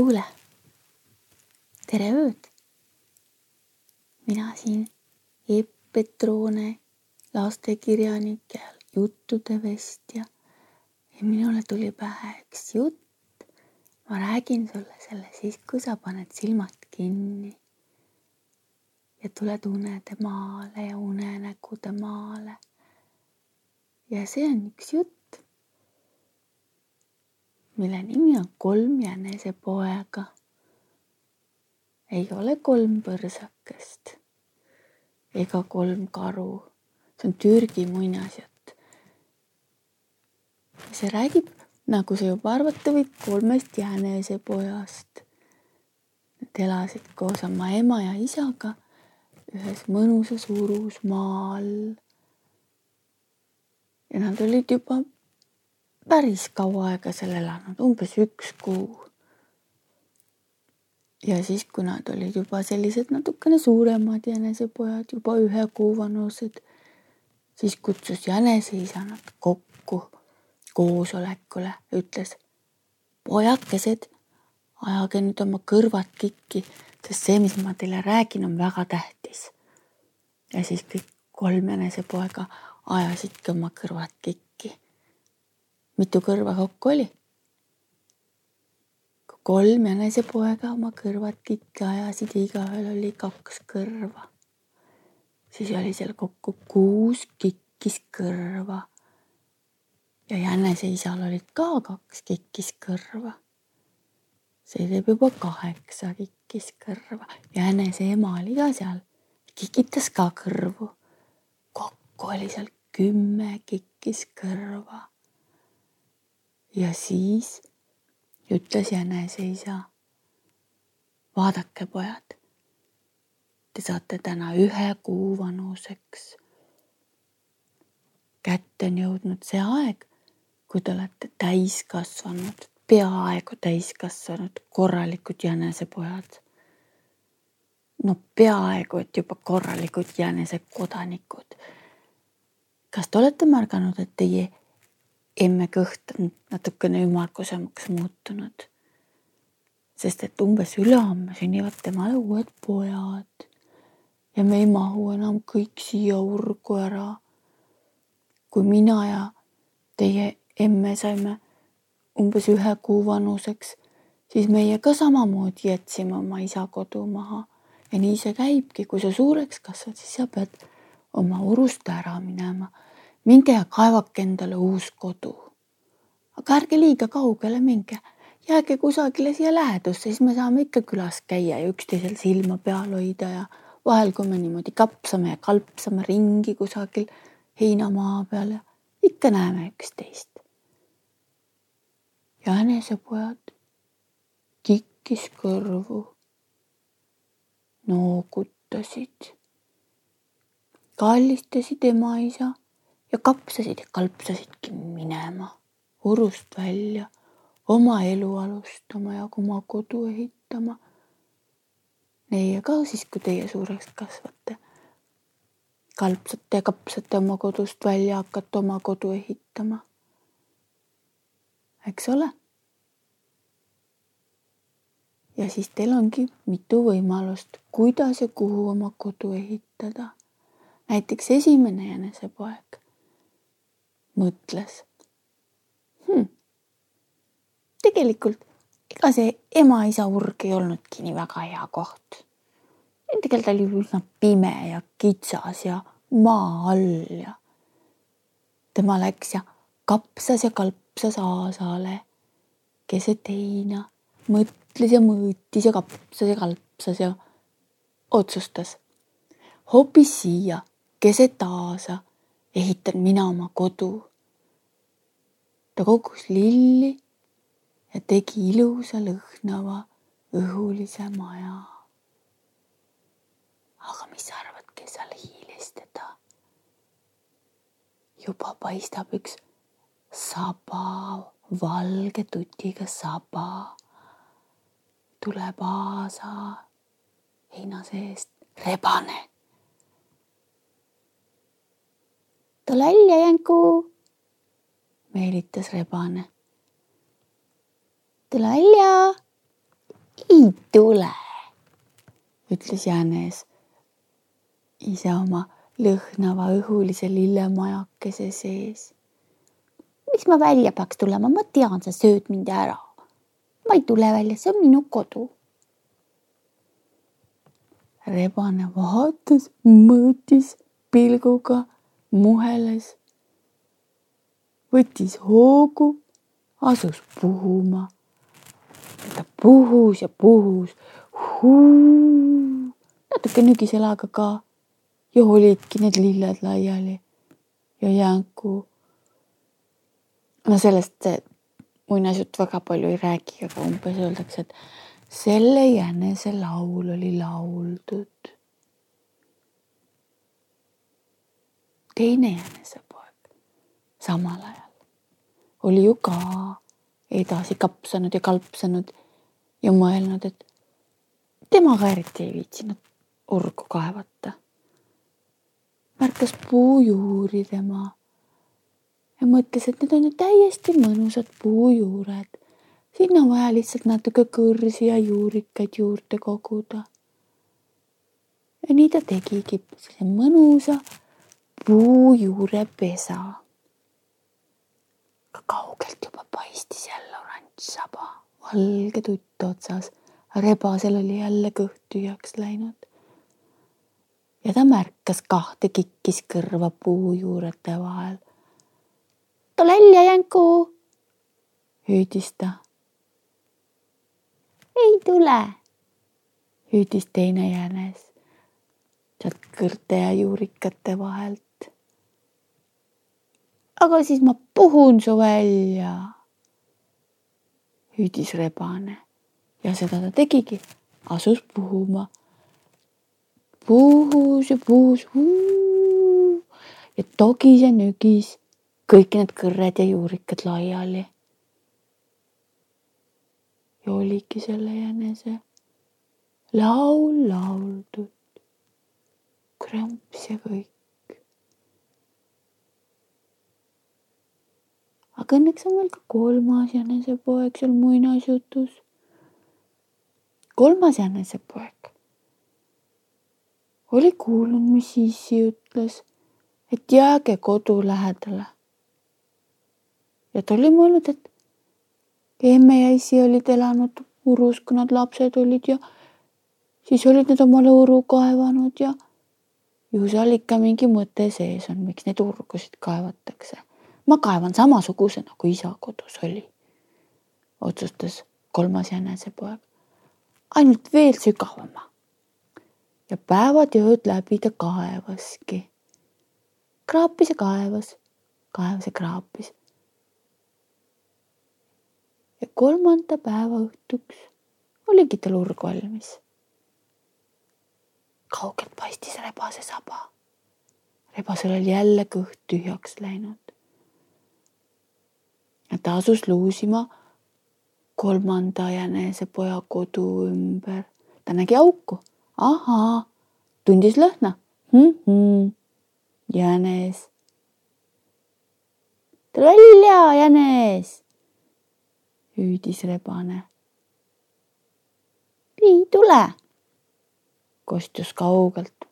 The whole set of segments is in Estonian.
kuule, tere ööd. mina siin Epp Petrone, lastekirjanik ja juttude vestja. ja minule tuli pähe üks jutt. ma räägin sulle selle siis, kui sa paned silmad kinni. Ja tuled unede maale ja unenägude maale. ja see on üks jutt mille nimi on Kolm jänesepoega. ei ole kolm põrsakest ega kolm karu. see on Türgi muinasjutt. see räägib, nagu sa juba arvata võid, kolmest jänesepojast. Nad elasid koos oma ema ja isaga ühes mõnusas urus maa all. ja nad olid juba päris kaua aega seal elanud, umbes üks kuu. ja siis, kui nad olid juba sellised natukene suuremad jänesepojad, juba ühe kuu vanused, siis kutsus jäneseisa nad kokku koosolekule, ütles. pojakesed, ajage nüüd oma kõrvad kikki, sest see, mis ma teile räägin, on väga tähtis. Ja siis kõik kolm jänesepoega ajasidki oma kõrvad kikki mitu kõrva kokku oli? kolm jänesepoega oma kõrvad kikki ajasid ja igaühel oli kaks kõrva. siis oli seal kokku kuus kikkiskõrva. ja jäneseisal olid ka kaks kikkiskõrva. see teeb juba kaheksa kikkiskõrva. jänese ema oli ka seal, kikitas ka kõrvu. kokku oli seal kümme kikkiskõrva ja siis ütles jäneseisa. vaadake, pojad. Te saate täna ühe kuu vanuseks. kätte on jõudnud see aeg, kui te olete täiskasvanud, peaaegu täiskasvanud, korralikud jänesepojad. No peaaegu, et juba korralikud jänesekodanikud. kas te olete märganud, et teie emme kõht on natukene ümmargusemaks muutunud. sest et umbes ülehomme sünnivad temale uued pojad ja me ei mahu enam kõik siia urgu ära. kui mina ja teie emme saime umbes ühe kuu vanuseks, siis meie ka samamoodi jätsime oma isa kodu maha ja nii see käibki, kui sa suureks kasvad, siis sa pead oma urust ära minema minge ja kaevake endale uus kodu. aga ärge liiga kaugele minge, jääge kusagile siia lähedusse, siis me saame ikka külas käia ja üksteisel silma peal hoida ja vahel, kui me niimoodi kapsame ja kalpsame ringi kusagil heinamaa peal ja ikka näeme üksteist. ja jänesepojad kikkis kõrvu, noogutasid, kallistasid ema-isa ja kapsasid ja kalpsasidki minema urust välja, oma elu alustama ja oma kodu ehitama. Neie ka siis, kui teie suureks kasvate. kalpsate ja kapsate oma kodust välja, hakkate oma kodu ehitama. eks ole? Ja siis teil ongi mitu võimalust, kuidas ja kuhu oma kodu ehitada. näiteks esimene jänesepoeg mõtles hm,. tegelikult ega see ema-isa urg ei olnudki nii väga hea koht. tegelikult oli üsna pime ja kitsas ja maa all ja tema läks ja kapsas ja kalpsas Aasale keset heina, mõtles ja mõõtis ja kapsas ja kalpsas ja otsustas hoopis siia keset Aasa ehitan mina oma kodu. ta kogus lilli ja tegi ilusa lõhnava õhulise maja. aga mis sa arvad, kes seal hiilis teda? juba paistab üks saba, valge tutiga saba. Tuleb aasa heina seest, rebane. tule välja, Jänku, meelitas rebane tule välja. ei tule, ütles Jänes ise oma lõhnava õhulise lillemajakese sees. miks ma välja peaks tulema, ma tean, sa sööd mind ära. Ma ei tule välja, see on minu kodu. rebane vaatas, mõõtis pilguga, muheles, võttis hoogu, asus puhuma ta puhus ja puhus. natuke nügis jalaga ka ja olidki need lilled laiali ja jänku. no sellest muinasjutt väga palju ei räägi, aga umbes öeldakse, et selle jänese laul oli lauldud. teine jänesepoeg samal ajal oli ju ka edasi kapsanud ja kalpsanud ja mõelnud, et tema ka eriti ei viitsinud urgu kaevata. märkas puujuuri tema ja mõtles, et need on ju täiesti mõnusad puujuured. sinna on vaja lihtsalt natuke kõrsi ja juurikaid juurde koguda. ja nii ta tegigi sellise mõnusa puujuurepesa ka kaugelt juba paistis jälle oranž saba, valge tutt otsas. rebasel oli jälle kõht tühjaks läinud. ja ta märkas kahte kikkis kõrva puujuurete vahel. Tule välja, Jänku, hüüdis ta. ei tule, hüüdis teine jänes sealt kõrte ja juurikate vahelt. Aga siis ma puhun su välja. hüüdis rebane ja seda ta tegigi, asus puhuma. puhus ja puhus. Ja togis ja nügis kõik need kõrred ja juurikad laiali. ja oligi selle jänese laul lauldud, krõmps ja kõik. aga õnneks on veel ka kolmas jänesepoeg seal muinasjutus. kolmas jänesepoeg oli kuulnud, mis issi ütles, et jääge kodu lähedale. Ja ta oli mõelnud, et emme ja issi olid elanud urus, kui nad lapsed olid ja siis olid nad omale uru kaevanud ja ju seal ikka mingi mõte sees on, miks neid urgusid kaevatakse ma kaevan samasuguse nagu isa kodus oli, otsustas kolmas jänesepoeg. ainult veel sügavama. ja päevad ja ööd läbi ta kaevaski. kraapis ja kaevas, kaevas ja kraapis. Ja kolmanda päeva õhtuks oligi tal urg valmis. kaugelt paistis rebase saba. rebasel oli jälle kõht tühjaks läinud ta asus luusima kolmanda jänesepoja kodu ümber. ta nägi auku. ahaa, tundis lõhna mm. -hmm. jänes. tule välja, jänes, hüüdis rebane. ei tule, kostus kaugelt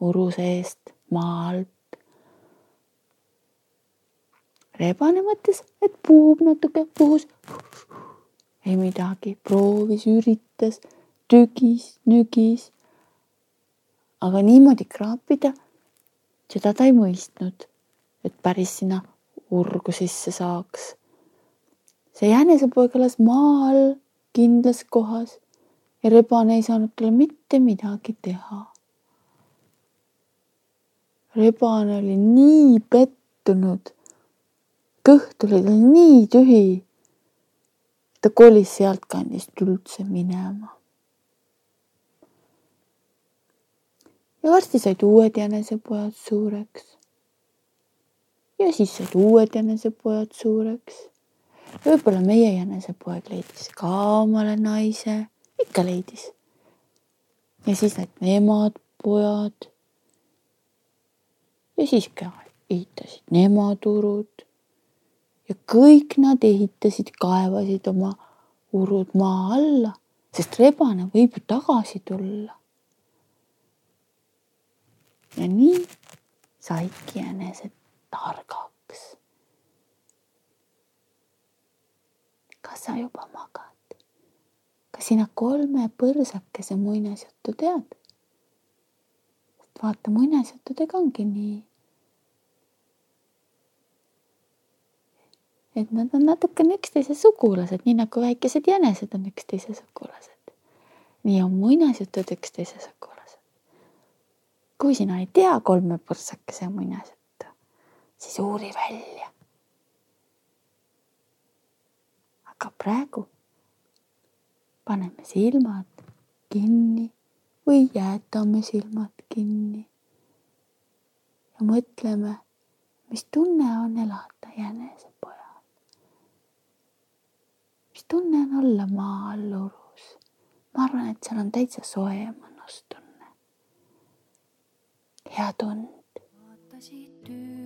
uru seest maa alt rebane mõtles, et puhub natuke, puhus ei midagi, proovis, üritas, tügis, nügis. aga niimoodi kraapida, seda ta ei mõistnud, et päris sinna urgu sisse saaks. See jänesepoeg elas maa all kindlas kohas ja rebane ei saanud talle mitte midagi teha. rebane oli nii pettunud, kõht oli tal nii tühi. ta kolis sealtkandist üldse minema. ja varsti said uued jänesepojad suureks. ja siis said uued jänesepojad suureks. Võib-olla meie jänesepoeg leidis ka omale naise ikka leidis. ja siis need nemad pojad. ja siis ka ehitasid nemad urud. ja kõik nad ehitasid, kaevasid oma urud maa alla, sest rebane võib ju tagasi tulla. ja nii saidki jänesed targaks. kas sa juba magad? kas sina kolme põrsakese muinasjuttu tead? vaata, muinasjuttudega ongi nii. et nad on natukene üksteise sugulased, nii nagu väikesed jänesed on üksteise sugulased. nii on muinasjutud üksteise sugulased. kui sina ei tea kolme põrsakese muinasjuttu, siis uuri välja. Aga praegu paneme silmad kinni või jätame silmad kinni. ja mõtleme, mis tunne on elada jänesepojal. mis tunne on olla maa all urus. ma arvan, et seal on täitsa soe mõnus tunne. hea tund. vaatasid üles,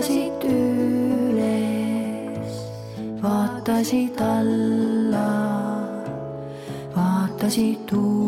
vaatasid üles, vaatasid alla, vaatasid tuua.